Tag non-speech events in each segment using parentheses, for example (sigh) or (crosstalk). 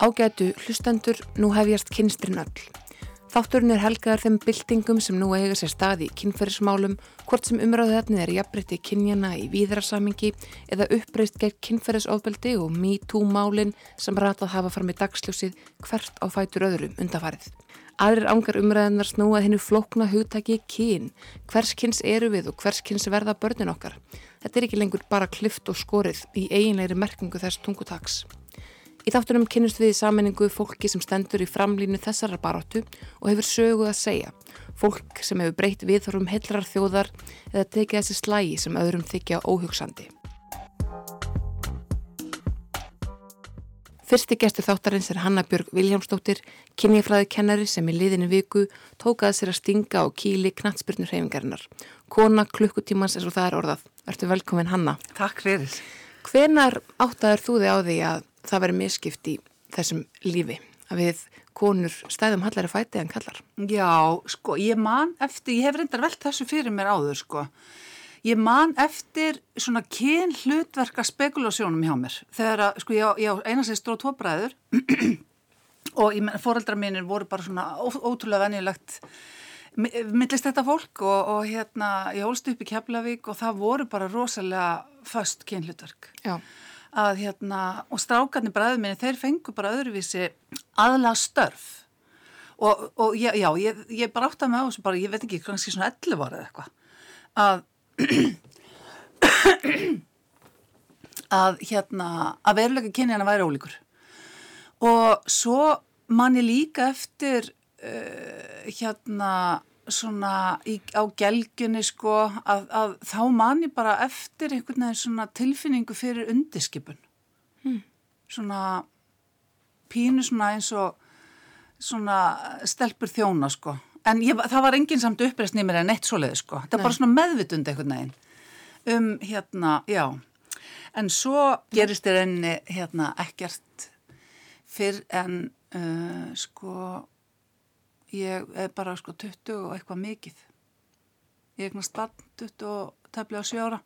Ágætu hlustendur, nú hefjast kynstrinn öll. Þátturinn er helgaðar þeim byltingum sem nú eiga sér stað í kynferðismálum, hvort sem umræðuðefnið er jafnbreytti kynjana í víðrasamingi eða uppreist gegn kynferðisofbeldi og MeToo-málinn sem ratað hafa fram í dagsljósið hvert á fætur öðrum undafarið. Aðrir ángar umræðanar snúað hennu flókna hugtaki kyn, hvers kyns eru við og hvers kyns verða börnin okkar. Þetta er ekki lengur bara klift og skorið í eiginleiri merkingu þess tungutaks. Í þáttunum kynnust við í sammenningu fólki sem stendur í framlínu þessara baróttu og hefur söguð að segja. Fólk sem hefur breytt viðþorum hellrar þjóðar eða tekið þessi slægi sem öðrum þykja óhugsandi. Fyrsti gestur þáttarins er Hanna Björg Viljámsdóttir, kynjafræði kennari sem í liðinu viku tókaði sér að stinga á kíli knatsbyrnur hreyfingarinnar. Kona klukkutímans eins og það er orðað. Ertu velkomin Hanna. Takk fyrir. Hvenar áttaður þú þig á því að það veri miskipt í þessum lífi að við konur stæðum hallari fæti en kallar. Já, sko, ég man eftir, ég hef reyndar velt þessu fyrir mér áður, sko. Ég man eftir svona kyn hlutverka spekulasjónum hjá mér. Þegar að, sko, ég, ég eina segi stróð tvo bræður (clears throat) og fóreldra mínir voru bara svona ó, ótrúlega venjulegt millist þetta fólk og, og hérna, ég hólst upp í Keflavík og það voru bara rosalega föst kyn hlutverk. Já að hérna, og strákarnir bræðið minni, þeir fengu bara öðruvísi aðla störf og, og já, já ég, ég bara átti að með á þessu bara, ég veit ekki, kannski svona 11 ára eða eitthvað að (coughs) að hérna að veruleika kynjana væri ólíkur. Og svo manni líka eftir uh, hérna svona í, á gelgjunni sko að, að þá man ég bara eftir einhvern veginn svona tilfinningu fyrir undirskipun. Hmm. svona pínu svona eins og svona stelpur þjóna sko. En ég, það var enginn samt uppreist nýmur en eitt svoleið sko, það er bara svona meðvitund einhvern veginn um hérna, já. En svo gerist þér enni hérna ekkert fyrr en uh, sko ég er bara sko 20 og eitthvað mikið. Ég er eitthvað spann 20 og tefnilega 7 ára.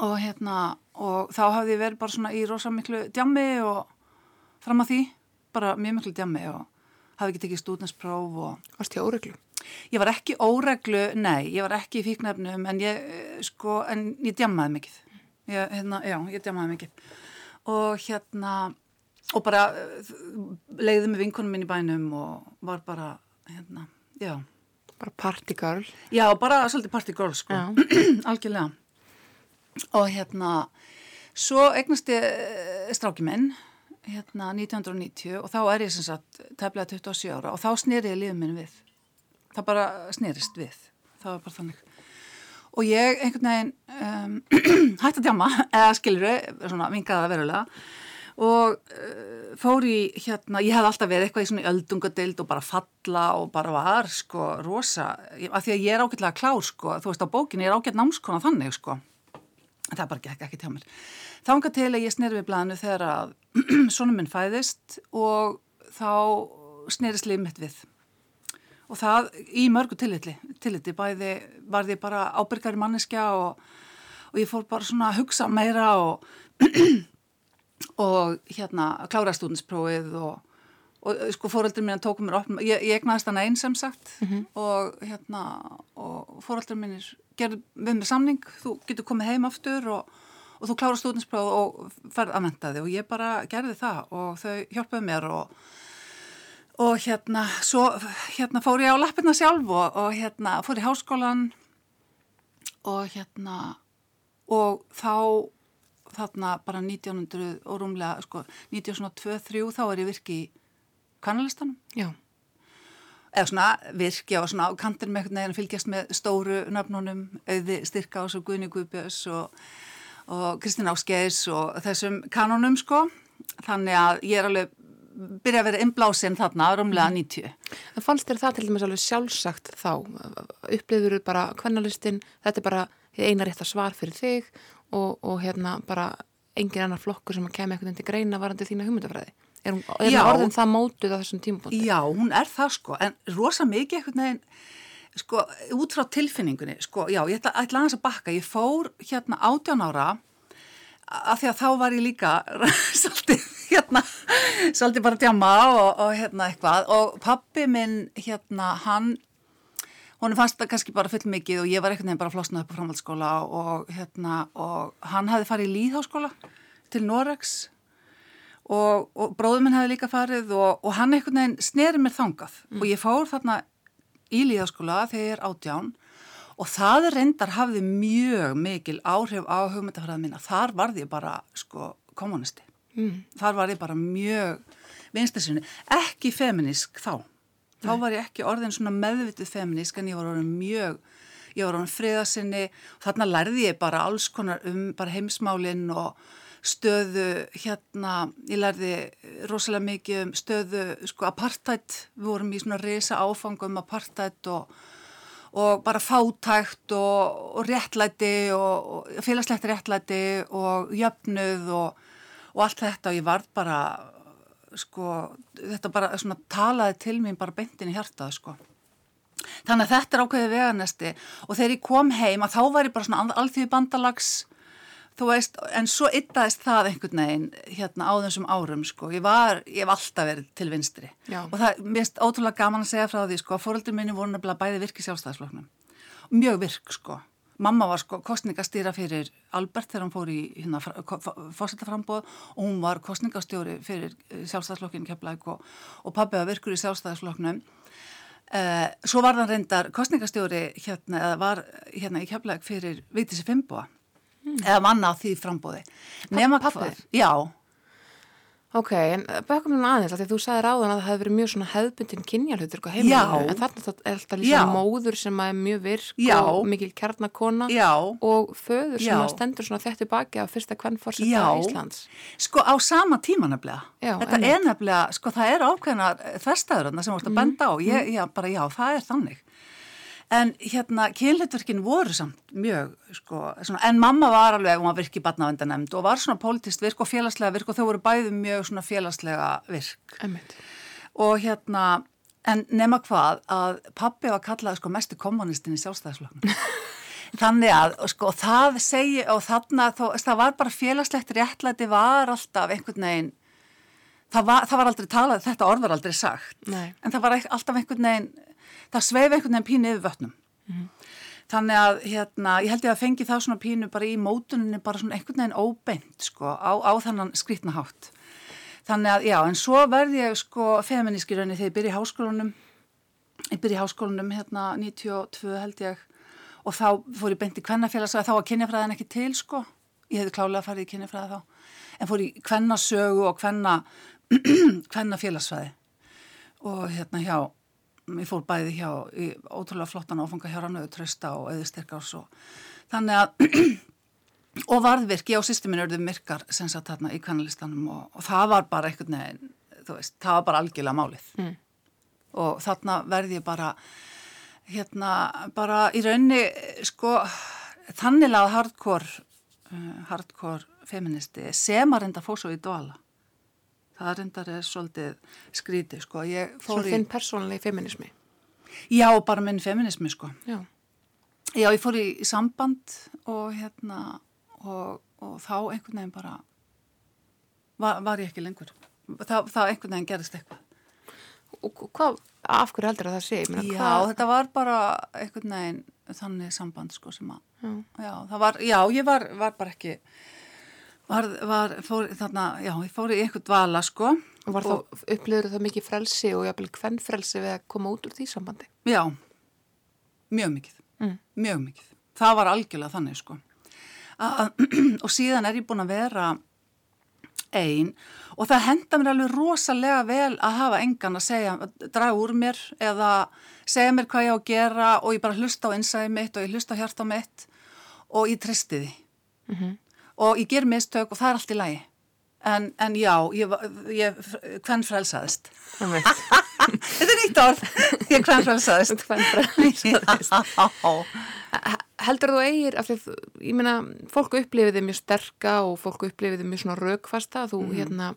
Og hérna og þá hafði ég verið bara svona í rosa miklu djammi og fram að því. Bara mjög miklu djammi og hafði ekki tekið stúdinspróf og Varst ég óreglu? Ég var ekki óreglu, nei, ég var ekki í fíknefnum en ég sko, en ég djammaði mikið. Ég, hérna, já, ég djammaði mikið. Og hérna og bara eh, leiði með vinkunum minn í bænum og var bara hérna, já. Bara partygirl já, bara svolítið partygirl sko. (clears throat) Algjörlega. Og hérna svo eignast ég eh, stráki minn hérna 1990 og þá er ég sem sagt tefnilega 27 ára og þá snýri ég lífið minn við. Það bara snýrist við. Það var bara þannig. Og ég einhvern veginn um, (clears throat) hætti að djama eða skiluru, svona vingaða verulega og uh, fór í hérna, ég hef alltaf verið eitthvað í svona öldungadeild og bara falla og bara var sko rosa, af því að ég er ágætlega klár sko, þú veist á bókinni ég er ágætt námskona þannig sko. Það bara gekk ekki til mér. Þá enga til að ég snerði við blæðinu þegar að (clears throat) svona minn fæðist og þá snerist lið mitt við. Og það í mörgu tilliti, tilliti bæði var því bara ábyrgari manneskja og, og ég fór bara svona að hugsa meira og (clears throat) og hérna klára stúdinsprófið og, og sko fóröldur mín tókum mér opn, ég, ég egnaðist hann einn sem sagt mm -hmm. og hérna og fóröldur mínir gerði við með samning, þú getur komið heim aftur og, og þú klára stúdinsprófið og ferð að menta þig og ég bara gerði það og þau hjálpaði mér og og hérna svo hérna fór ég á lappirna sjálf og, og hérna fór í háskólan og hérna og þá þarna bara 1900 og rúmlega sko 1923 þá er ég virki í kanalistanum Já. Eða svona virki á svona kantin með einhvern veginn fylgjast með stóru nöfnunum auði styrka ás og Guðni Guðbjörns og, og Kristina Áskeis og þessum kanonum sko. Þannig að ég er alveg byrja að vera inblásin þarna rúmlega 90 mhm. En fannst þér það til dæmis alveg sjálfsagt þá? Upplifur þú bara kvennalistin? Þetta er bara eina rétt að svar fyrir þig og, og hérna bara engin annar flokkur sem að kemja eitthvað til greina varandi þína hugmyndafræði. Er hún, er hún orðin það mótuð á þessum tímapunkti? Já, hún er það sko, en rosa mikið eitthvað neginn, sko, út frá tilfinningunni, sko, já, ég ætla, ætla aðeins að bakka, ég fór hérna 18 ára, af því að þá var ég líka (laughs) svolítið, hérna, svolítið bara djama og, og hérna eitthvað. Og pappi minn hérna, hann hún fannst það kannski bara full mikið og ég var einhvern veginn bara flosnað upp á framhaldsskóla og hérna, og hann hafði farið í líðháskóla til Norex og, og bróður minn hefði líka farið og, og hann einhvern veginn sneri mér þangað mm. og ég fór þarna í líðháskóla þegar ég er átján og það reyndar hafði mjög mikil áhrif á hugmyndafræða mína. Þar varði ég bara sko kommunisti. Mm. Þar var ég bara mjög vinstasinni. Ekki feminísk þá. Þá var ég ekki orðin svona meðvitið feminísk en ég var orðin mjög, ég var orðin friðasinni og þarna lærði ég bara alls konar um bara heimsmálinn og stöðu hérna, ég lærði rosalega mikið um stöðu sko apartheid, við vorum í svona reysa áfangum apartheid og og bara fátækt og, og réttlæti og, og félagslegt réttlæti og jöfnuð og allt þetta. Og ég var bara sko, þetta bara svona talaði til mér bara beintin í hjartað sko. Þannig að þetta er ákveðið veganesti og þegar ég kom heim að þá var ég bara svona alþjóði bandalags þú veist, en svo yttaðist það einhvern veginn hérna á þessum árum sko, ég var, ég hef alltaf verið til vinstri. Já. og það, mér finnst ótrúlega gaman að segja frá því sko, að fóröldur minni voru nefnilega bæði virki sjálfstæðisfloknum, mjög virk sko, mamma var sko kostningastýra fyrir Albert þegar hann fór í hérna fórsetaframbóð og hún var kostningastjóri fyrir eh, sjálfstæðisflokkinu keflæk og, og pabbi var virkur í sjálfstæðisflokknum. Uh, svo var það reyndar kostningastjóri hérna, eða var hérna í keflæk fyrir Vítissi Fimboa mm. eða manna á því frambóði nema hvað, já Ok, en bækum við aðeins að því að þú sagði ráðan að það hefði verið mjög svona hefðbundin kynjarhutur á heimilinu, en þarna er alltaf líka móður sem er mjög virk já. og mikil kjarnakona já. og föður sem stendur svona þetta baki á fyrsta kvennforsetta Íslands. Sko á sama tíma nefnilega, þetta einmitt. er nefnilega, sko það er ákveðna þestæður sem vorst að mm. benda á, ég, mm. já, bara já, það er þannig. En hérna, kynleitverkin voru samt mjög, sko, svona, en mamma var alveg, hún var virk í badnavendanemnd og var svona politist virk og félagslega virk og þau voru bæði mjög svona félagslega virk. Emmeit. Og hérna, en nema hvað, að pappi var kallað sko mestu kommunistin í sjálfstæðisfloknum. (laughs) Þannig að, sko, það segi, og þarna, þó, það var bara félagslegt réttlæti var alltaf einhvern veginn, það var, það var aldrei talað, þetta orð var aldrei sagt, Nei. en það var alltaf einhvern veginn, það sveif einhvern veginn pínu yfir vötnum. Mm. þannig að hérna, ég held ég að fengi það svona pínu bara í mótuninni bara svona einhvern veginn óbeint sko á, á þannan skrítna hátt. Þannig að já, en svo verði ég sko feminíski raunni þegar ég byrja í háskólanum. Ég byrja í háskólanum hérna 92 held ég. Og þá fór ég beint í kvennafélagsvæði þá var kynjafræðin ekki til sko. Ég hefði klálega farið í kynjafræði þá. En fór í kvennasögu og kvenna (clears throat) kvennafélagsvæði og hérna hjá ég fór bæði hjá í ótrúlega flottan áfanga hjá Rannauður Trausta og Eði Styrkás og þannig að (clears throat) og varðvirk, ég og sýstuminn eruðum myrkar sem satt þarna í kannalistanum og, og það var bara einhvern veginn, þú veist, það var bara algjörlega málið mm. og þarna verði ég bara hérna, bara í raunni sko, þanniglega hardcore uh, hardcore feministi sem að reynda svo í dvala það reyndar er svolítið skrítið sko. Svo þinn persónulegi feminismi? Já, bara minn feminismi sko. Já. Já, ég fór í, í samband og hérna og, og þá einhvern veginn bara var, var ég ekki lengur. Þá, þá einhvern veginn gerist eitthvað. Og hvað, af hverju heldur það sé? Meina, já, hvað? þetta var bara einhvern veginn þannig samband sko sem að, já, já það var, já, ég var, var bara ekki var, var, fór þarna, já, ég fór í eitthvað dvala, sko. Og var og, þá, upplýður það mikið frelsi og jáfnvel hvern frelsi við að koma út úr því sambandi? Já, mjög mikið, mm. mjög mikið. Það var algjörlega þannig, sko. Að, (clears throat) og síðan er ég búin að vera einn og það henda mér alveg rosalega vel að hafa engan að segja, draga úr mér eða segja mér hvað ég á að gera og ég bara hlusta á einsæði mitt og ég hlusta á hjarta mitt og ég tristi því. Mm -hmm og ég ger mistök og það er allt í lagi. En, en já, ég, ég hvern frelsaðist (laughs) þetta er nýtt orð. Ég hvern frelsaðist (laughs) heldur þú eigir af því að fólku upplifiði mjög sterka og fólku upplifiði mjög svona raukfasta þú mm. hérna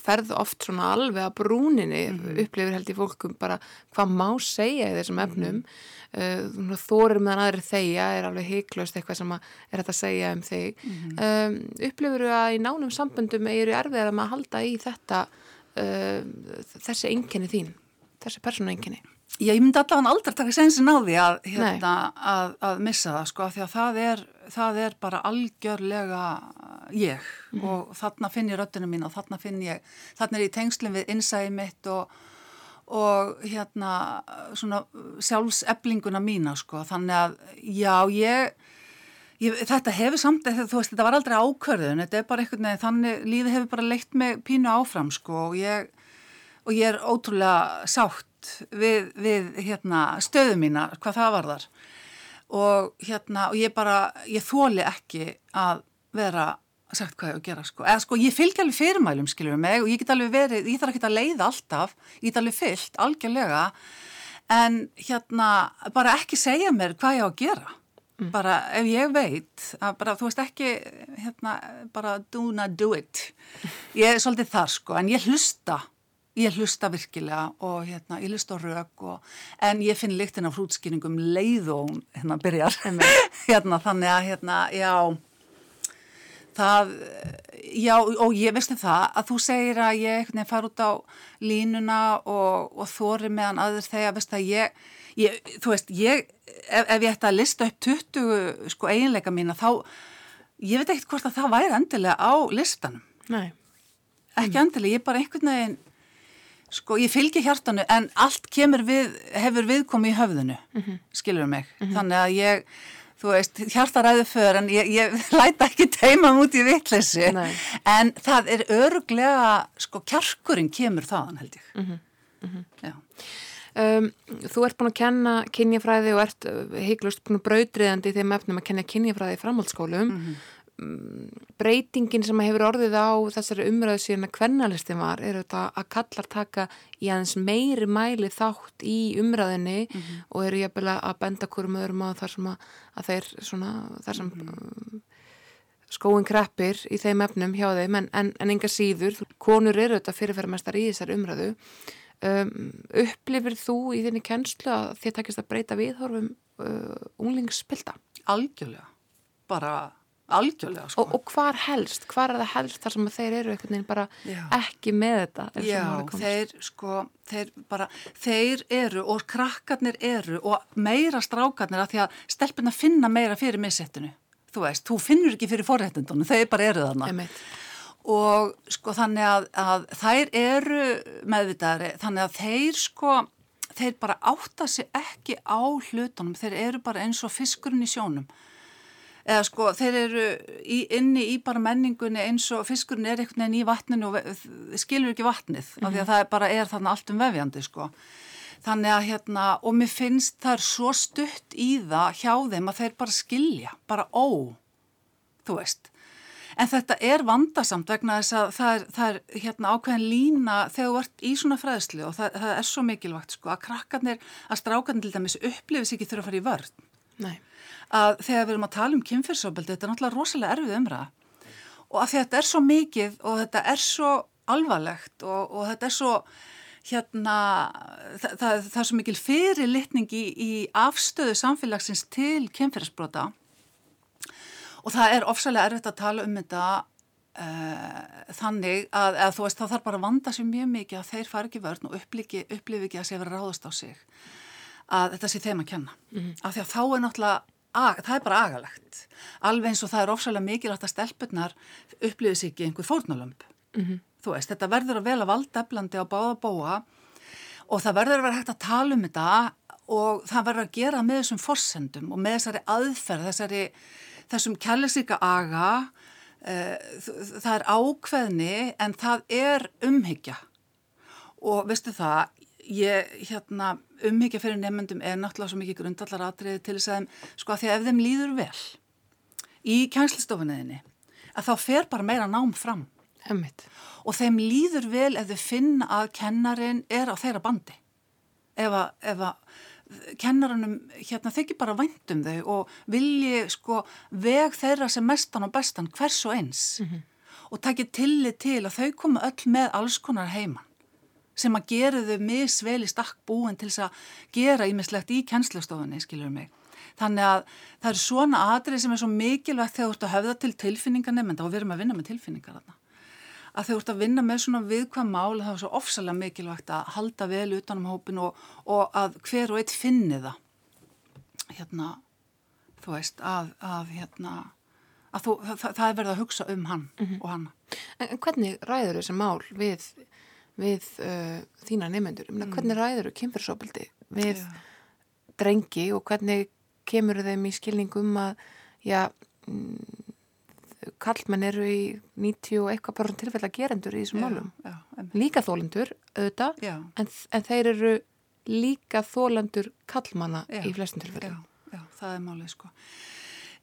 ferð oft svona alveg að brúninni mm -hmm. upplifir held í fólkum bara hvað má segja í þessum efnum mm -hmm. uh, þórir meðan aðri þeia er alveg heiklaust eitthvað sem er þetta að segja um þig mm -hmm. um, upplifir þú að í nánum samböndum eru erfiðar að maður halda í þetta uh, þessi enginni þín þessi persónu enginni Já, ég myndi allavega aldrei taka sensin á því að, hérna, að, að missa það sko, því að það er, það er bara algjörlega ég. Mm. og þarna finn ég röttinu mín og þarna finn ég, þarna er ég tengslum við innsæði mitt og, og hérna svona sjálfseflinguna mína sko, þannig að já, ég, ég þetta hefur samt, þú veist, þetta var aldrei ákverðun, þetta er bara einhvern veginn, þannig lífið hefur bara leitt mig pínu áfram sko og ég, og ég er ótrúlega sátt sátt við, við hérna, stöðu mína, hvað það var þar og hérna og ég bara, ég þóli ekki að vera sagt hvað ég á að gera sko, eða sko ég fylg alveg fyrirmælum skilur mig og ég get alveg verið, ég þarf ekki að leiða alltaf, ég get alveg fyllt algjörlega. En hérna bara ekki segja mér hvað ég á að gera. Mm. bara ef ég veit að bara þú veist ekki hérna bara do not do it. Ég er svolítið þar sko en ég hlusta Ég hlusta virkilega og hérna, ég hlusta á rauk og, en ég finn líktinn af hrútskýringum leið og hérna byrjar (laughs) hérna þannig að hérna, já það, já og ég veistu það að þú segir að ég fara út á línuna og, og þóri meðan aður þegar, veist að ég, ég þú veist, ég, ef, ef ég ætti að lista upp 20 sko eiginleika mína þá, ég veit ekkert hvort að það væri endilega á listanum. Nei. Ekki endilega, ég er bara einhvern veginn Sko ég fylgir hjartanu en allt kemur við, hefur viðkomi í höfðinu, mm -hmm. skilur mig. Mm -hmm. Þannig að ég, þú veist, hjartaræðu för en ég, ég (laughs) læta ekki teima út í vittleysi. En það er öruglega, sko kjarkurinn kemur þaðan held ég. Mm -hmm. Um, þú ert búin að kenna kynjafræði og ert uh, heiklust búin að brautriðandi í þeim efnum að kenna kynjafræði í framhaldsskólum. Mhm. Mm, breytingin sem hefur orðið á þessari umröðu síðan að kvennalistin var er auðvitað að kallar taka í aðeins meiri mæli þátt í umröðinni mm -hmm. og eru jafnvel að benda hverjum öðrum á þar sem að, að þeir svona, þar sem mm -hmm. skóin kreppir í þeim efnum hjá þeim en, en, en enga síður, konur eru auðvitað fyrirferðarmestar í þessari umröðu um, upplifir þú í þinni kennslu að þið takist að breyta viðhorfum uh, unglingsspilta? Algjörlega, bara Algjörlega sko. Og, og hvar helst, hvar er það helst þar sem þeir eru einhvern veginn bara Já. ekki með þetta? Já, þeir sko, þeir bara, þeir eru og krakkarnir eru og meira strákarnir að því að stelpina finna meira fyrir missettinu. Þú veist, þú finnur ekki fyrir forréttindunum, þeir bara eru þarna. Einmitt. Og sko þannig að, að þær eru meðvitaðari, þannig að þeir sko, þeir bara átta sig ekki á hlutunum, þeir eru bara eins og fiskurinn í sjónum eða sko þeir eru í, inni í bara menningunni eins og fiskurinn er einhvern veginn í vatninu og skilur ekki vatnið mm -hmm. af því að mhm. það bara er þarna allt um vefjandi sko. Þannig að hérna og mér finnst það er svo stutt í það hjá þeim að þeir bara skilja, bara ó, þú veist. En þetta er vandasamt vegna þess að það er, það er hérna ákveðin lína þegar þú ert í svona fræðslu og það, það er svo mikilvægt sko að krakkarnir, að strákarnir til dæmis upplifis ekki þurfa að fara í vörð. Nei að þegar við erum að tala um kynfyrsofbeldi, þetta er náttúrulega rosalega erfið umræða. Og að þetta er svo mikið og þetta er svo alvarlegt og, og þetta er svo hérna, það, það, það er svo mikil fyrirlitning í, í afstöðu samfélagsins til kynfyrsbrota og það er ofsalega erfitt að tala um þetta uh, þannig að, að þú veist það þarf bara að vanda sér mjög mikið að þeir fari ekki vörn og upplifi ekki að sé verið ráðast á sig að þetta sé þeim að kenna. Mm -hmm. af því að þá er náttúrulega það er bara agalegt. Alveg eins og það er ofsalega mikilvægt að stelpunar upplifis ekki einhver fórnalömp mm -hmm. þú veist, þetta verður að vel að valda eflandi á báða bóa og það verður að vera hægt að tala um þetta og það verður að gera með þessum forsendum og með þessari aðferð þessari, þessum kærleisíka aga uh, það er ákveðni en það er umhyggja. Og veistu það ég hérna umhyggja fyrir nefnendum er náttúrulega svo mikið grundallar atriði til þess að sko að því að ef þeim líður vel í kjænslistofunniðinni að þá fer bara meira nám fram Hemmitt. og þeim líður vel ef þau finna að kennarin er á þeirra bandi ef að, ef að kennarinnum hérna þykir bara væntum þau og vilji sko veg þeirra sem mestan og bestan hvers og eins mm -hmm. og takið tillit til að þau koma öll með alls konar heiman sem að gera þau misvel í stakk búin til þess að gera ímislegt í kennslustofunni, skilur mig. Þannig að það eru svona atrið sem er svo mikilvægt þegar þú ert að höfða til tilfinningar nefnda og við erum að vinna með tilfinningar þarna. Að þegar þú ert að vinna með svona viðkvæm mál það er svo ofsalega mikilvægt að halda vel utanum hópin og, og að hver og eitt finni það. Hérna, þú veist, að, að hérna, að þú, það, það er verið að hugsa um hann mm -hmm. og hanna. En hvernig ræður þessi mál við, við uh, þína nefnendur? Mm. Hvernig ræður þau kynfyrsopildi við ja. drengi og hvernig kemur þeim í skilningum að já, mm, kallmenn eru í 90 og eitthvað bara tilfell að gerendur í þessum málum. Líka þólendur, auðvitað, en, en þeir eru líka þólendur kallmanna já, í flestum tilfellum. Já, já, það er málið sko.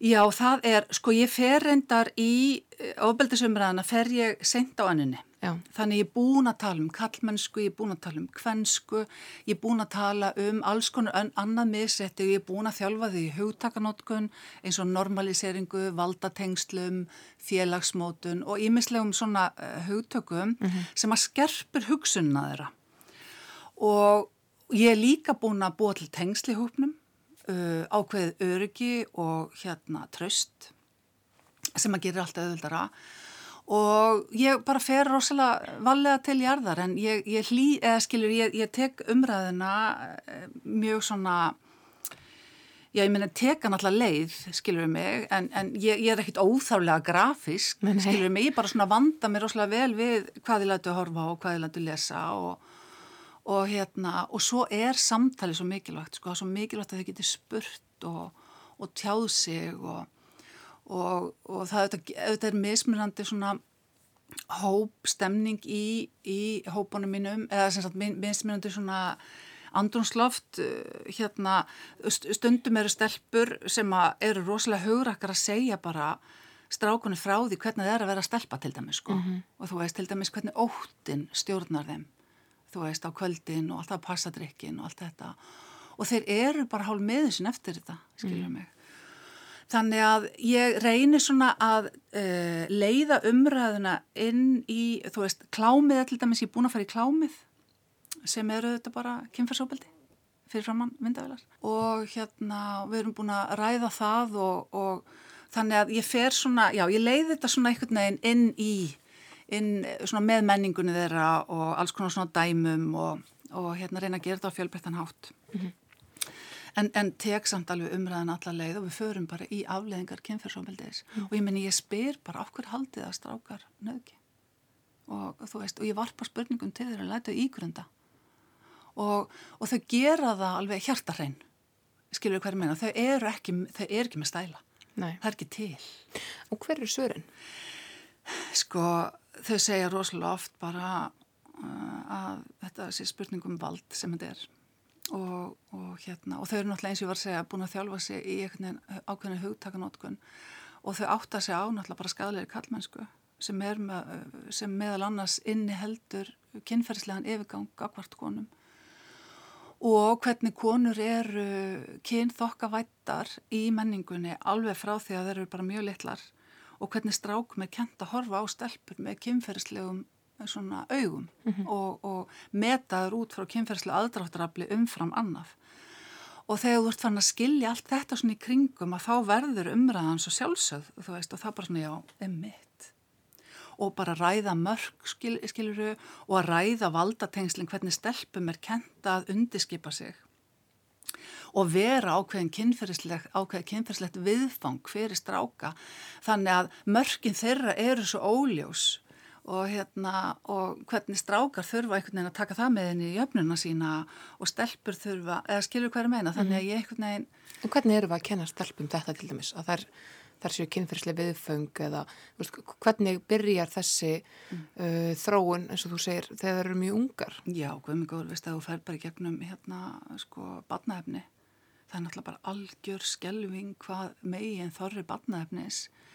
Já, það er, sko ég fer reyndar í ofbeldisumræðana, fer ég sent á anninni. Já. Þannig ég er búin að tala um kallmennsku, ég er búin að tala um kvensku, ég er búin að tala um alls konar annað misetti og ég er búin að þjálfa því hugtakanótkun eins og normaliseringu, valdatengslum, félagsmótun og ímislegum svona uh, hugtökum mm -hmm. sem að skerpur hugsunna þeirra. Og ég er líka búin að búa til tengsli húpnum, uh, ákveðið öryggi og hérna tröst sem að gera allt auðvöldara og ég bara fer rosalega vallega til jarðar en ég, ég hlý, eða skilur, ég, ég tek umræðina eh, mjög svona já, ég meina, teka náttúrulega leið, skilur mig en, en ég, ég er ekkit óþálega grafísk, skilur mig, ég bara svona vanda mér rosalega vel við hvað ég lætu horfa og hvað ég lætu lesa og, og hérna, og svo er samtali svo mikilvægt, sko, svo mikilvægt að þau getur spurt og, og tjáð sig og og, og það auðvitað er mismunandi svona hópstemning í, í hópunum mínum eða sem sagt mismunandi svona andrumsloft uh, hérna stundum eru stelpur sem eru rosalega hugrakkar að segja bara strákunni frá því hvernig það er að vera stelpa til dæmis sko mm -hmm. og þú veist til dæmis hvernig óttin stjórnar þeim þú veist á kvöldin og alltaf passadrykkin og allt þetta og þeir eru bara hálf meðisinn eftir þetta skiljuðu mm -hmm. mig Þannig að ég reynir svona að uh, leiða umræðuna inn í, þú veist, klámið til dæmis, ég er búin að fara í klámið sem eru þetta bara kynferðsóbildi fyrir framann myndavelar og hérna við erum búin að ræða það og, og þannig að ég fer svona, já ég leiði þetta svona einhvern veginn inn í, inn svona með menningunni þeirra og alls konar svona dæmum og, og hérna reyna að gera þetta á fjölbreyttan hátt. Mm -hmm en, en tek samt alveg umræðan allar leið og við förum bara í afleðingar kynferðsófældiðis mm. og ég menn ég spyr bara hver haldið að strákar nöðki og þú veist og ég varpa spurningum til þeirra að læta ígrunda. Og, og þau gera það alveg hjartarrein skilur þú hverju meina, þau eru ekki, þau eru ekki með stæla. Nei. það er ekki til. Og hver er sörin? Sko þau segja rosalega oft bara uh, að þetta sé spurningum vald sem þetta er og, og, hérna, og þau eru náttúrulega eins og ég var að segja búin að þjálfa sig í ákveðinu hugtakanótkun og þau átta sig á náttúrulega bara skadalegri kallmennsku sem, með, sem meðal annars inni heldur kynferðslegan yfirgang akkvart konum. Og hvernig konur eru kynþokkavættar í menningunni alveg frá því að þeir eru bara mjög litlar. Og hvernig strákum er kent að horfa á stelpur með kynferðslegum svona augum mm -hmm. og, og metaður út frá kynferðslega aðdráttarafli umfram annaf og þegar þú ert fann að skilja allt þetta svona í kringum að þá verður umræðan svo sjálfsögð veist og það bara svona já, emitt og bara ræða mörg skil, skiluru og að ræða valdatengslinn hvernig stelpum er kent að undiskipa sig. Og vera ákveðin kynferðislegt, ákveðin kynferðislegt viðfang fyrir stráka. Þannig að mörgin þeirra eru svo óljós og, hérna, og hvernig strákar þurfa einhvern veginn að taka það með henni í jöfnuna sína og stelpur þurfa, eða skilur hverju meina, þannig að mhm. ég einhvern veginn... En hvernig eru við að kenna stelpum þetta til dæmis? Að þær, séu kynfyrslega viðföng eða veist, hvernig byrjar þessi mm. uh, þróun, eins og þú segir, þegar þeir eru mjög ungar? Já, mjög góður, veist að þú fer bara gegnum hérna, sko, badnaefni. Það er náttúrulega bara algjör skelving hvað megin þorri badnaefnis er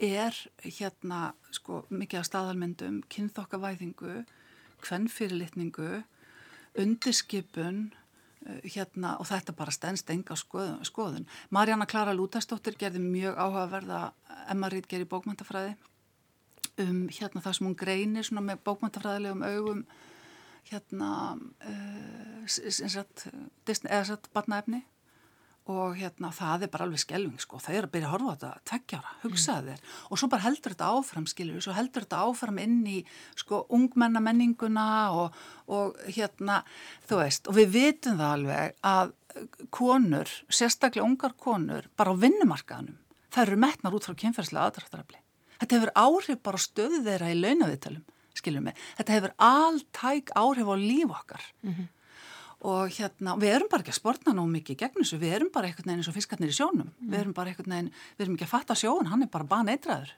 hérna sko mikið af staðalmyndum, kynþokkavæðingu, kvennfyrirlitningu, undirskipun uh, hérna og þetta bara stennst enga skoðun. skoðun. Marjana Klara Lútastóttir gerði mjög áhugaverða emmarít gerir bókmæntafræði um hérna það sem hún greinir með bókmöntafræðilegum augum hérna uh, eða satt barnaefni og hérna það er bara alveg skelving sko, það er að byrja að horfa á þetta tveggjára, hugsaði þér mm. og svo bara heldur þetta áfram skilur, svo heldur þetta áfram inn í sko ungmennamenninguna og, og hérna þú veist, og við vitum það alveg að konur, sérstaklega ungar konur, bara á vinnumarkaðanum það eru metnar út frá kynferðslega aðdraftarafli þetta hefur áhrif bara stöðu þeirra í launaviðtalum, skilur mig. Þetta hefur alltæk áhrif á líf okkar. Mm -hmm og hérna, við erum bara ekki að sportna ná mikið gegn þessu, við erum bara veginn eins og fiskarnir í sjónum, mm. við erum bara einhvern veginn við erum ekki að fatta sjón, hann er bara baneitraður.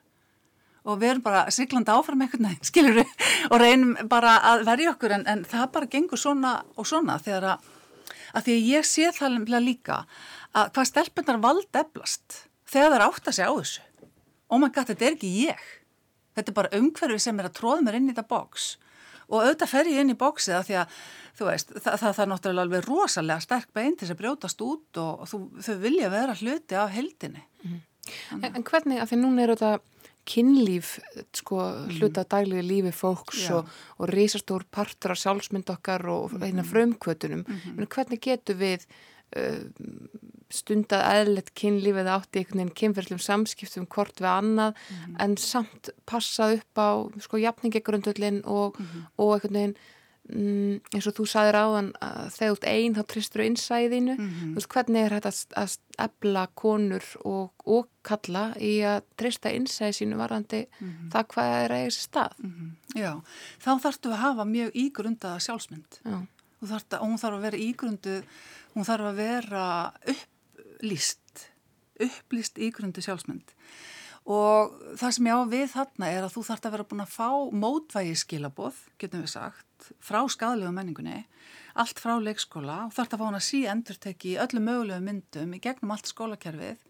Og við erum bara siglandi áfram einhvern veginn, (laughs) skilur við og reynum bara að verja okkur en, en það bara gengur svona og svona þegar að, að því að ég sé það líka að hvað stelpunar vald eflast þegar það átt að segja á þessu. Oh my god, þetta er ekki ég. Þetta er bara umhverfi sem er að tróða mér inn í þetta bóks og auðvitað fer ég inn í bóksið að því að þú veist, það, það, það er náttúrulega alveg rosalega sterk bein til þess að brjótast út og, þú, þau vilja vera hluti af heldinni. Mm -hmm. en, en hvernig, af því núna er þetta kynlíf, sko, mm. hluta af daglífi lífi fólks og, og risastór partur af sjálfsmynd okkar og mm -hmm. eina frumkvötunum, -hmm. hvernig getur við uh, stundað eðlet kynlífið átti einhvern veginn kynferðlum samskiptum hvort við annað mm -hmm. en samt passað upp á sko jafningegrundullin og, mm -hmm. og einhvern veginn mm, eins og þú saðir áðan að þegar þú ert einn þá tristur þú innsæðinu mm -hmm. veist, hvernig er þetta að ebla konur og, og kalla í að trista innsæði sínu varandi mhm. það hvað er að eiga sér stað mhm. Já, þá þarfstu að hafa mjög ígrunda sjálfsmynd og hún þarf að vera ígrundu hún þarf að vera upp upplýst, upplýst ígrundu sjálfsmynd. Og það sem ég á við þarna er að þú þart að vera búin að fá mótvægi skilaboð, getum við sagt, frá skadalegu menningunni, allt frá leikskóla. Og þart að fá hann að sí endurteki öllu mögulegu myndum í gegnum allt skólakerfið.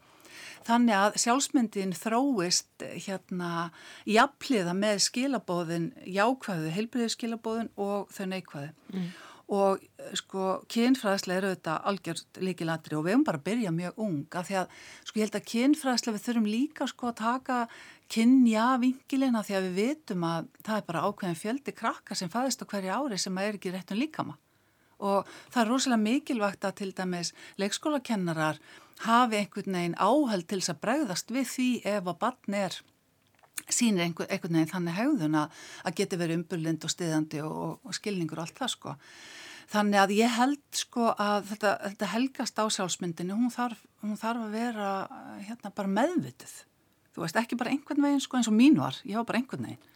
Þannig að sjálfsmyndin þróist hérna jafnliða með skilabóðin jákvæðu, heilbriðu skilabóðin og þau neikvæðu. Mm og eh, sko kynfræðslega eru þetta algjört líkilatri og við höfum bara að byrja mjög unga því að sko ég held að kynfræðslega við þurfum líka sko að taka kynja vingilina því að við vitum að það er bara ákveðin fjöldi krakka sem fæðist á hverju ári sem er ekki réttun líkama. Og það er rosalega mikilvægt að til dæmis leikskólakennarar hafi einhvern veginn áhald til þess að bregðast við því ef að barn er sínir einhvern, einhvern veginn þannig haugðun að geti verið umbyrlind og stiðandi og, og skilningur og allt það sko. Þannig að ég held sko að þetta, þetta helgast á sjálfsmyndinu, hún þarf, hún þarf að vera hérna bara meðvitið. Þú veist, ekki bara einhvern veginn sko eins og mín var, ég var bara einhvern veginn.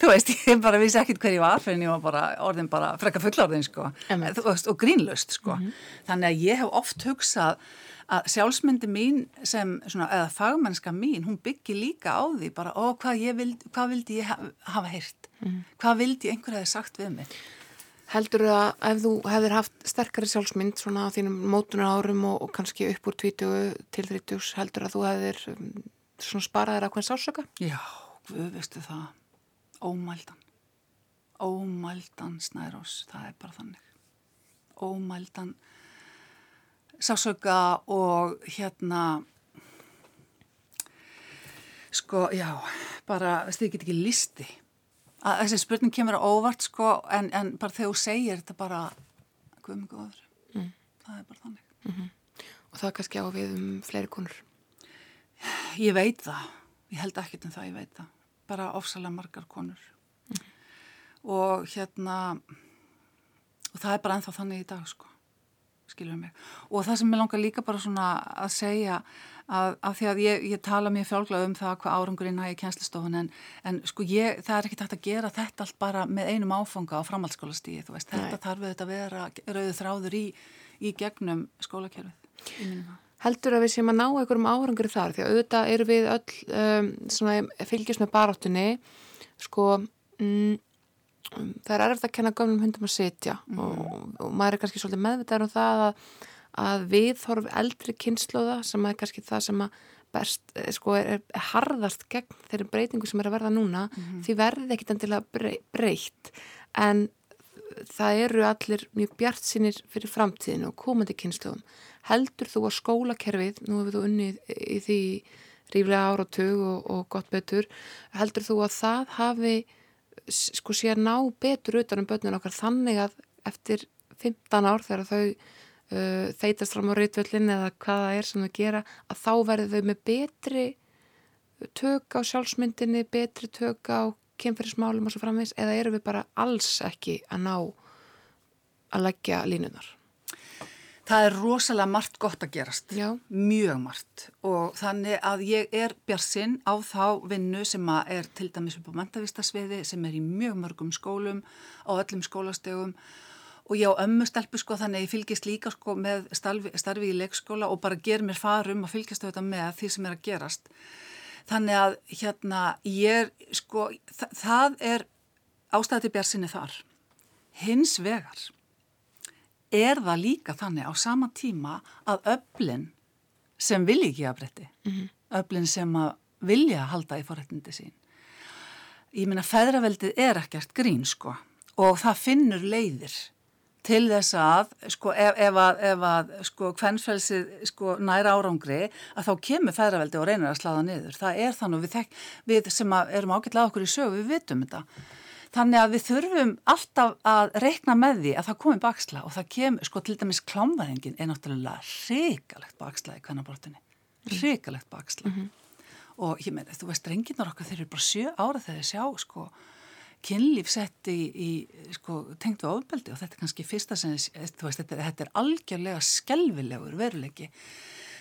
Þú veist, ég bara vissi ekkit hver ég var fyrir en ég var bara orðin bara frekka fullorðin sko veist, og grínlaust sko. Mm -hmm. Þannig að ég hef oft hugsað að sjálfsmyndi mín sem, svona, eða fagmennska mín, hún byggir líka á því bara, ó, hvað, vild, hvað vildi ég hafa heyrt? Mm. Hvað vildi einhver hefði sagt við mig? Heldur það að ef þú hefðir haft sterkari sjálfsmynd svona á þínum mótunar árum og, og kannski upp úr 20 til 30 heldur að þú hefðir um, svona sparaðir að hvern sásöka? Já, við veistu það, ómældan, ómældan snærós, það er bara þannig, ómældan sásöka og hérna sko, já, bara þið getur ekki listi að þessi spurning kemur á óvart sko en, en bara þegar þú segir þetta bara hvað mjög góður. Mm. það er bara þannig. Mm -hmm. og það kannski á við um fleiri konur? Ég veit það. Ég held ekki um það, ég veit það bara ofsalega margar konur mm. og hérna og það er bara ennþá þannig í dag sko skilur mig. Og það sem ég langar líka bara svona að segja að, að því að ég, ég tala mjög fjálglað um það hvað árangurinn hægir kjenslistofun en, en sko ég, það er ekki tægt að gera þetta allt bara með einum áfanga á framhaldsskólastíði, þú veist, Nei. þetta þarf þetta að vera rauðu þráður í, í gegnum skólakerfið. Heldur að við séum að ná einhverjum árangur þar því að auðvitað eru við öll um, svona fylgjast með baráttunni sko, mm, það er erfitt að kenna gömlum hundum að sitja mm. og, og maður er kannski svolítið meðvitaður um það að, að við þorfum eldri kynnslóða sem er kannski það sem að best, eh, sko, er, er harðast gegn þeirri breytingu sem er að verða núna mm. því verði ekkit endilega breytt en það eru allir mjög bjart sinir fyrir framtíðinu og komandi kynnslóðum heldur þú að skólakerfið, nú hefur þú unnið í því ríflega ára og tug og, og gott betur heldur þú að það hafi sko sé að ná betur utan um börnun okkar þannig að eftir 15 ár þegar þau uh, þeitast fram á reytvöldin eða hvaða er sem þau gera að þá verður þau með betri tök á sjálfsmyndinni, betri tök á kemfyrirsmálum og svo framvegs eða eru við bara alls ekki að ná að leggja línunar? Það er rosalega margt gott að gerast, Já. mjög margt og þannig að ég er bjarsinn á þá vinnu sem er til dæmis upp á mentavistasviði sem er í mjög mörgum skólum á öllum skólastegum og ég á ömmu stelpu sko þannig að ég fylgist líka sko með starfi, starfi í leikskóla og bara ger mér farum að fylgjast auðvitað með því sem er að gerast. Þannig að hérna ég sko þa það er ástæði bjarsinni þar. Hins vegar er það líka þannig á sama tíma að öflin sem vilja ekki að bretti, mm -hmm. öflin sem að vilja að halda í forrættindi sín. Ég minna, feðraveldið er ekkert grín sko og það finnur leiðir til þess að, sko, ef, ef að, ef að, sko, hvernfelsið, sko, næra árangri, að þá kemur feðraveldi og reynir að slaða niður. Það er þannig, við, þekk, við sem erum ágætlega okkur í sögu, við vitum þetta. Þannig að við þurfum alltaf að reikna með því að það komi baksla og það kemur, sko, til dæmis klámvæðingin er náttúrulega hrikalegt baksla í kvennabróttinni. Hrikalegt baksla. Mm -hmm. Og ég meina, þú veist, renginar okkar, þeir eru bara sjö ára þegar þeir sjá, sko, kynlíf sett í, í sko, tengt við ofbeldi og þetta er kannski fyrsta sem veist, þetta, þetta er algjörlega skelvilegur veruleiki.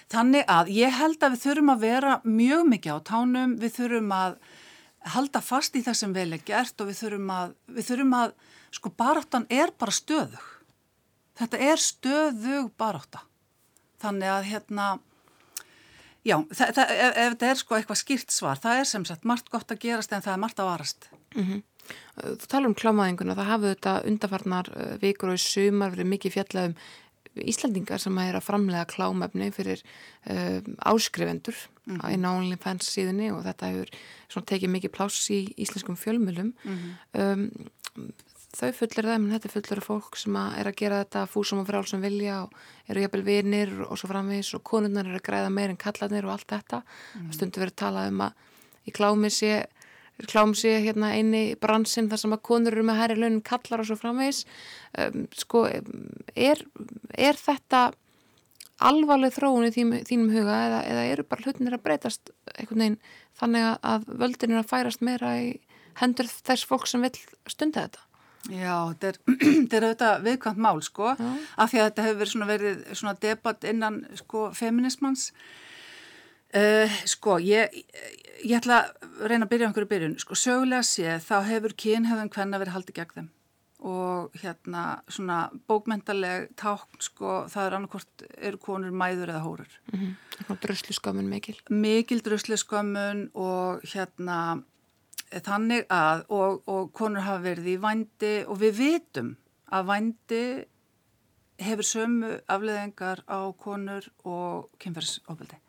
Þannig að ég held að við þurfum að vera mjög mikið á tánum, við þurfum að halda fast í það sem vel er gert og við þurfum að, við þurfum að sko baráttan er bara stöðug. Þetta er stöðug barátta. Þannig að hérna, já, það, það, ef, ef þetta er sko eitthvað skýrt svar, það er sem sagt margt gott að gerast en það er margt að varast. Mm -hmm. Þú tala um klámaðinguna, það hafðu þetta undarfarnar eh, vikur og í sumar verið mikið fjallað um Íslandingar sem er að framlega klámefni fyrir um, áskrifendur mm -hmm. í nálinni fans síðunni og þetta hefur tekið mikið pláss í íslenskum fjölmjölum. Mm -hmm. um, þau fullir það, menn þetta fullir fólk sem að er að gera þetta fúsum og frálsum vilja og eru jafnvel vinir og svo framvis og konurnar eru að græða meir en kallarnir og allt þetta. Mm -hmm. Stundu verið að tala um að í klámi sé klám sé hérna eini bransinn þar sem að konur eru með hæri launin kallar og svo framvegs um, sko, er, er þetta alvarleg þróun í þín, þínum huga eða, eða eru bara hlutinir að breytast einhvern veginn þannig að völdin er að færast meira í hendur þess fólk sem vil stunda þetta? Já, þetta er, (clears throat) er auðvitað viðkvæmt mál sko, Já. af því að þetta hefur verið svona, verið svona debatt innan sko feminismans Uh, sko, ég, ég ætla að reyna að byrja á einhverju byrjun. Sko, sögulega sé þá hefur kynhefðun hvenna verið haldið gegn þeim og hérna svona bókmentaleg tákn, sko, það er annarkort eru konur mæður eða hórar. Mm -hmm. Dröslu skömmun mikil. Mikil dröslu skömmun og hérna þannig að og, og konur hafa verið í vandi og við vitum að vandi hefur sömu afleðingar á konur og kynferðsofbildi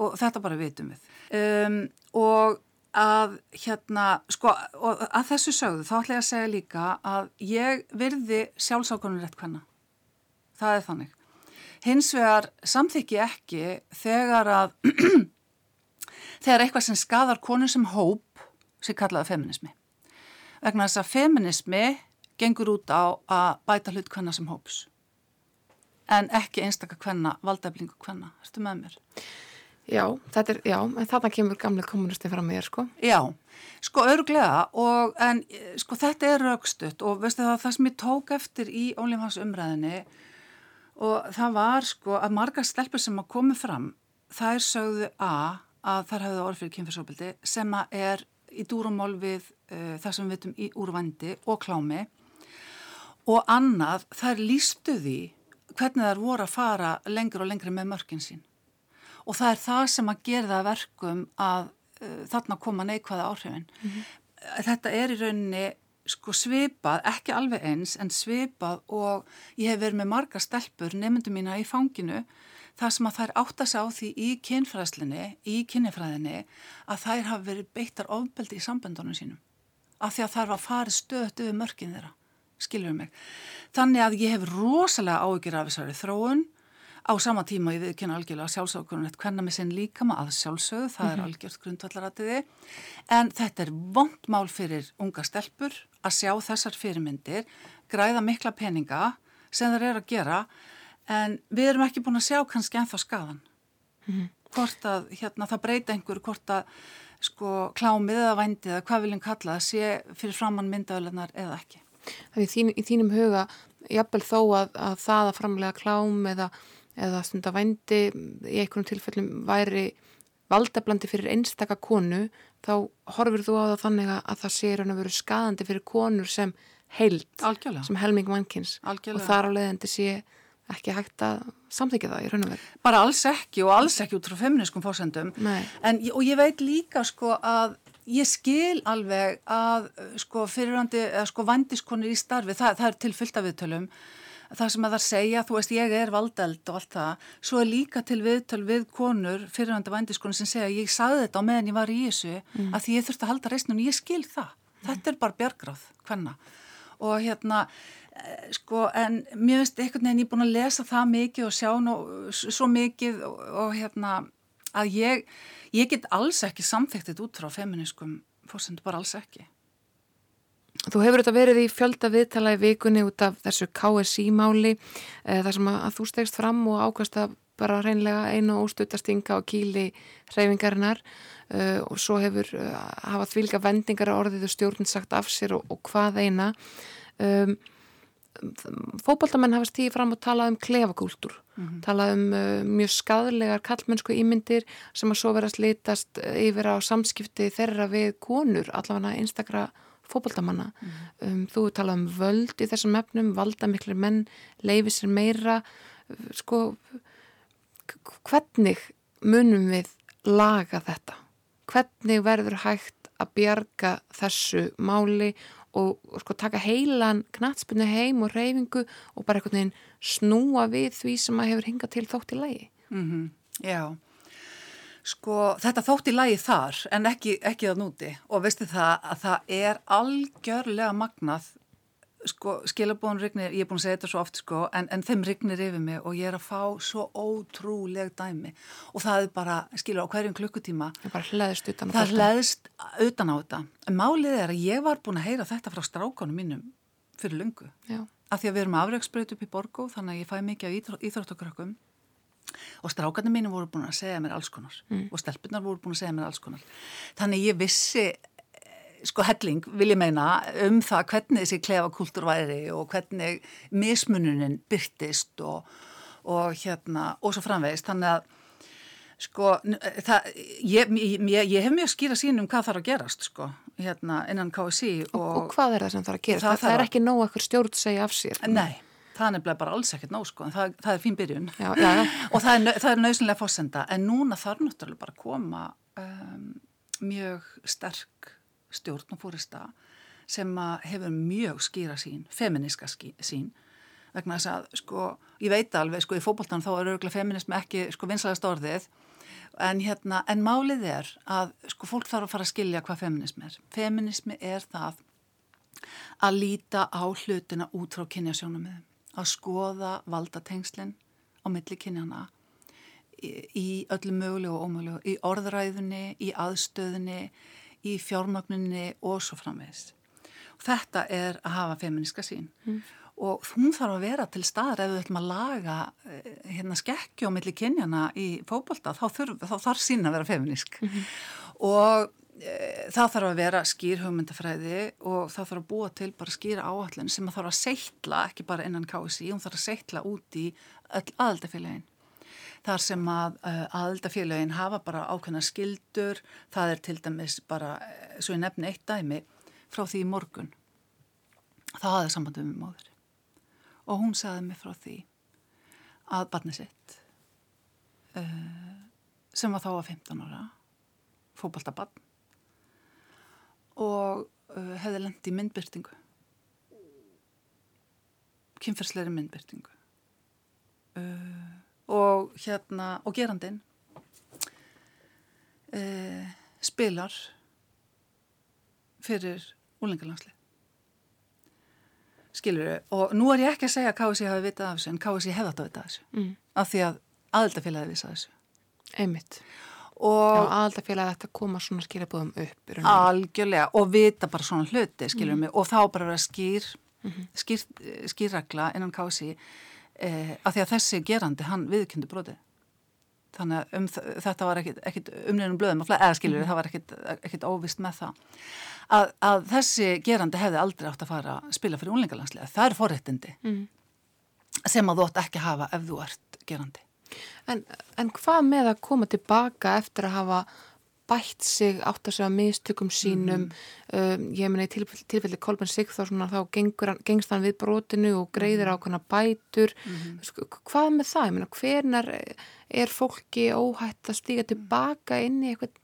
og þetta bara vitum við. Um, og að hérna, sko, að þessu sögðu þá ætla ég að segja líka að ég virði sjálfsákonur rétt hvenna. Það er þannig. Hins vegar samþykki ekki þegar að (clears throat) þegar eitthvað sem skadar konu sem hóp sem kallaði feminismi. Vegna þess að feminismi gengur út á að bæta hlut hvenna sem hóps en ekki einstakar hvenna, valdæflingu hvenna. Erstu með mér? Já, þetta er, já, en þarna kemur gamlega kommunisti fram með þér, sko. Já, sko, örglega, og, en, sko, þetta er raukstutt og, veistu það, það sem ég tók eftir í ólífhans umræðinni og það var, sko, að marga stelpur sem að komi fram, það er sögðu A, að þar hefðu orð fyrir kynfyrsóbildi, sem að er í dúrumól við uh, það sem við veitum í úrvandi og klámi og annað, það er lístuði hvernig er voru að fara lengur og lengri með mörgin sín og það er það sem að gera það verkum að uh, þarna koma neikvæða áhrifin. Mm -hmm. Þetta er í rauninni sko svipað, ekki alveg eins en svipað og ég hef verið með marga stelpur, nefndu mína í fanginu þar sem að þær átta sig á því í kynfræðslinni, í kynifræðinni að þær hafa verið beittar ofbeldi í samböndunum sínum af því að þær var farið stöðt yfir mörgin þeirra, skilur mig. Þannig að ég hef rosalega áhugir af þessari þróun á sama tíma ég viðkynna algjörlega sjálfsákunum eftir hvernig með sinn líka maður að sjálfsögðu, það er algjört grundvallaratiði en þetta er vond mál fyrir unga stelpur að sjá þessar fyrirmyndir, græða mikla peninga sem þeir eru að gera en við erum ekki búin að sjá kannski ennþá skadan mm. hvort að hérna, það breyta einhver hvort að sko klámið eða vændið eða hvað viljum kalla það sé fyrir framann myndaölunar eða ekki. Það er í þínum huga jafnvel þó að, að það að framlega klám eða, eða stund að vændi í einhvern tilfellum væri valdablandi fyrir einstaka konu þá horfur þú á það þannig að það sé raun að veru skadandi fyrir konur sem heilt, Algjörlega. sem helming mannkins Algjörlega. og þar á leiðandi sé ekki hægt að samþykja það í raun og veru. Bara alls ekki og alls ekki út frá feminískum fórsendum. En, og ég veit líka sko að ég skil alveg að sko fyrirhandi, sko vandiskonir í starfi, það, það er til fyllt af viðtölum, það sem að það segja, þú veist ég er valdeld og allt það, svo er líka til viðtöl við konur, fyrirhandi vandiskonir sem segja ég sagði þetta á meðan ég var í þessu mm. að því ég þurfti að halda reysnum og ég skil það. Mm. Þetta er bara björgráð, hvenna. Og hérna, sko en mér finnst einhvern veginn ég búin að lesa það mikið og sjá nú svo mikið og, og hérna að ég, ég get alls ekki samþektit út frá feminískum fórsendu, bara alls ekki. Þú hefur þetta verið í fjölda viðtala í vikunni út af þessu KSI-máli eh, þar sem að þú stegst fram og ákvæmst að bara reynlega einu óstutastinga á kýli hreyfingarinnar uh, og svo hefur uh, hafað þvílga vendingar á orðið og stjórn sagt af sér og, og hvað eina. Um, fókbaltamenn hafa stíðið fram og talað um klefakúltúr, mm -hmm. talað um mjög skadlegar kallmennsku ímyndir sem að svo vera slítast yfir á samskipti þeirra við konur, allavega einstakra fókbaltamanna. Mm um, þú talað um völd í þessum efnum, valda miklu menn, leifir sér meira, sko, hvernig munum við laga þetta? Hvernig verður hægt að bjarga þessu máli og, og sko taka heilan knatspunni heim og reyfingu og bara einhvern veginn snúa við því sem að hefur hingað til þótt í lagi. Mm -hmm. Já, sko þetta þótt í lagi þar en ekki, ekki það núti og veistu það að það er algjörlega magnað sko skilabóðun rignir, ég er búin að segja þetta svo oft sko, en, en þeim rignir yfir mig og ég er að fá svo ótrúleg dæmi. Og það er bara, skilur á hverjum klukkutíma. Það hlæðist utan á þetta. á en málið er að ég var búin að heyra þetta frá strákanum mínum fyrir lungu Já. af því að við erum afreiksbreyt upp í borgu þannig að ég fæ mikið af íþróttakrökkum og strákanum mínum voru búin að segja mér alls konar. Mm. og stelpunar voru búin að segja mér alls konar. Þannig ég vissi sko helling vil ég meina um það hvernig þessi klefakúltur væri og hvernig mismununin byrtist og, og hérna og svo framvegist þannig að sko það, ég, ég, ég hef mjög skýra sín um hvað þarf að gerast sko hérna innan KSI og, og, og hvað er það sem þarf að gerast? Það, það, það er ekki nóg ekkur stjórn segja af sér. Nei, það er bara alls ekkert nóg sko en það, það er fín byrjun já, já, já. og það er, er nöðsynlega fórsenda en núna þarf náttúrulega bara að koma um, mjög sterk stjórn og fórista sem hefur mjög skýra sín, feminiska sín vegna þess að sko, ég veit alveg sko í fókbaltan þá er auðvitað feminismi ekki sko vinsaðast orðið en hérna, en málið er að sko fólk þarf að fara að skilja hvað feminismi er. Feminismi er það að líta á hlutina út frá kynjasjónum að skoða valdatengslinn á milli kynjana í, öllu mögulegu og ómögulegu, í orðræðunni, í aðstöðunni í fjármögninni og svo framvegis. Þetta er að hafa feminiska sín mm. og hún þarf að vera til staðar ef við ætlum að laga eh, hérna milli kynjana í fókbalta þá, þá þarf sín að vera feminisk mm -hmm. og það þarf að vera skýr hugmyndafræði og það þarf að búa til bara skýra áallin sem að þarf að seitla, ekki bara innan KSI, hún þarf að seitla út í aðaldafélagin þar sem að uh, aðildafélagin hafa bara ákveðna skildur, það er til dæmis bara, eh, svo ég nefni eitt dæmi, frá því í morgun. Það hafði sambandum með móður og hún sagði mig frá því að barni sitt sem var þá að 15 ára, fókbaltabann og uh, hefði lendi í myndbyrtingu, kynfersleiri myndbyrtingu. Uh, og hérna og gerandin eh, spilar fyrir úlengarlangsli skilur þau og nú er ég ekki að segja að KSI hafi vitað af þessu en KSI hefði að vitað af þessu mm. af því að aðildafélagið vissi þessu. Einmitt. Og Já, aðaldafélagið þetta koma svona skilabóðum upp. algjörlega, og vita bara svona hluti, skiljum Mhm. mig, og þá bara vera skýr, skýr, skýrregla innan kási, eh, að því að þessi gerandi, hann viðkyndu brotið. Þannig að um, þetta var ekkit, umliðnum blöðum, að flæ- eða skiljur, Mhm. það var ekkit, ekkit óvist með það. Að, að þessi gerandi hefði aldrei átt að fara að spila fyrir unlingalanslega. Það er forréttindi Mm. sem að þú átt ekki að hafa ef þú ert gerandi. En, en hvað með að koma tilbaka eftir að hafa bætt sig, átt að segja mistökum sínum, um, ég meina í tilfelli, tilfelli Kolben Sigþórssonar þá gengur, hann- gengst hann við brotinu og greiðir ákveðna bætur. Sko, hvað með það? Ég meina, hvernar er fólki óhætt að stíga tilbaka inn í eitthvað,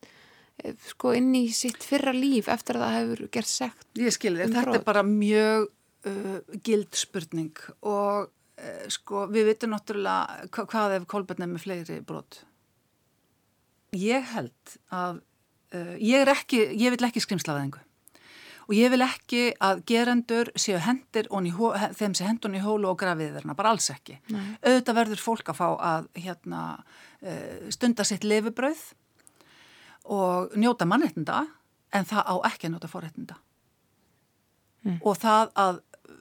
eh, sko, inn í sitt fyrra líf eftir að það hefur gert sekt? Ég skilði, um þetta er bara mjög uh, gild spurning og sko við vitum náttúrulega hva, hvað ef Kolbjörn er með fleiri brot. Ég held að uh, ég er ekki, ég vil ekki skrimslaðingu og ég vil ekki að gerendur séu hó, þeim sé hendun í hólu og grafið þeirna, bara alls ekki. Nei. Auðvitað verður fólk að fá að hérna, uh, stunda sitt lefibrauð og njóta mannréttinda en það á ekki að njóta forréttinda. Og það að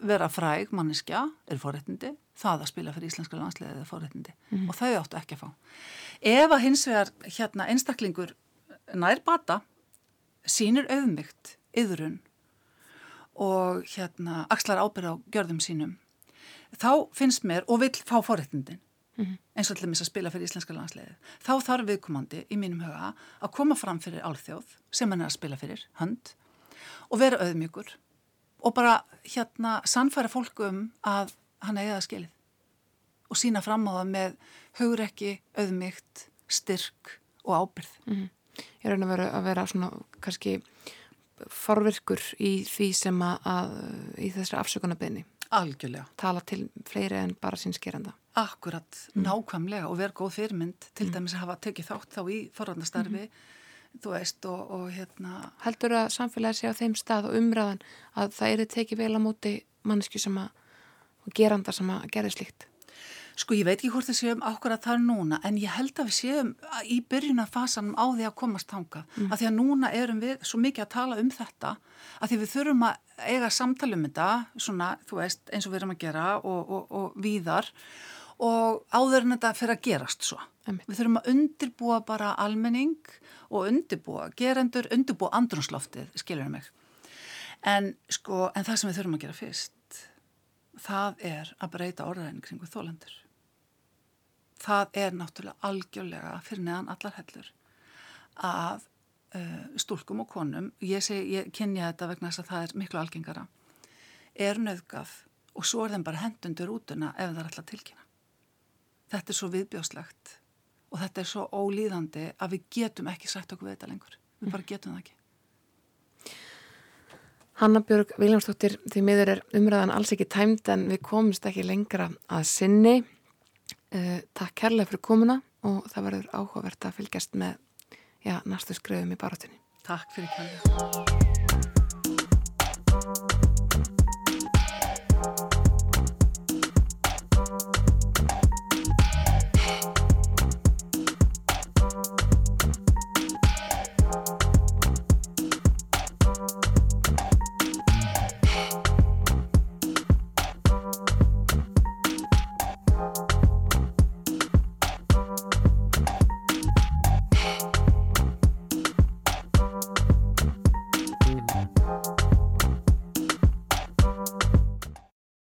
vera fræg manneskja er forréttindi, það að spila fyrir íslenska landsliðið er forréttindi og þau áttu ekki að fá. Ef að hins vegar hérna einstaklingur nær bata, sínir auðmygt, yðrun og hérna axlar ábyrð á gjörðum sínum, þá finnst mér og vill fá forréttindin eins og allir mis að spila fyrir íslenska landsliðið. Þá þarf viðkomandi í mínum huga að koma fram fyrir álþjóð sem hann er að spila fyrir, hönd, og vera auðmjögur og bara hérna sannfæra fólku um að hann eigi það skilið og sína fram á það með hugrekki, auðmygt, styrk og ábyrð. Ég raun að vera, að vera svona kannski forvirkur í því sem að, að í þessari afsökunarbeginni Algjörlega. tala til fleiri en bara sínskeranda. Akkurat, nákvæmlega og vera góð fyrirmynd til dæmis að hafa tekið þátt þá í forvarnastarfi, þú veist, og, og hérna, Heldur að samfélagi sé á þeim stað og umræðan að það eru tekið vel á móti mannesku sem að, og geranda sem að gerði slíkt? Sko ég veit ekki hvort við séum ákvarðað þar núna en ég held að við séum í byrjuna fasanum á því að komast þangað. Mm. Að því að núna erum við svo mikið að tala um þetta að því við þurfum að eiga samtali um þetta svona þú veist eins og við erum að gera og, og, og víðar og áður en þetta fyrir að gerast svo. Einmitt. Við þurfum að undirbúa bara almenning og undirbúa, gerendur, undirbúa andrunsloftið, skilur mig. En sko, en það sem við þurfum að gera fyrst, það er að breyta orðræðin kringu þólendur það er náttúrulega algjörlega fyrir neðan allar hellur að uh, stúlkum og konum, ég, seg, ég kynja þetta vegna þess að það er miklu algengara, er nöðgað og svo er þeim bara hendundur útuna ef það er alltaf tilkynna. Þetta er svo viðbjóslegt og þetta er svo ólíðandi að við getum ekki sagt okkur við þetta lengur. Við bara getum það ekki. Hanna Björg Viljámsdóttir, því miður er umræðan alls ekki tæmt en við komumst ekki lengra að sinni. Uh, takk kærlega fyrir komuna og það verður áhugavert að fylgjast með já, næstu skröðum í barátunni. Takk fyrir kærlega.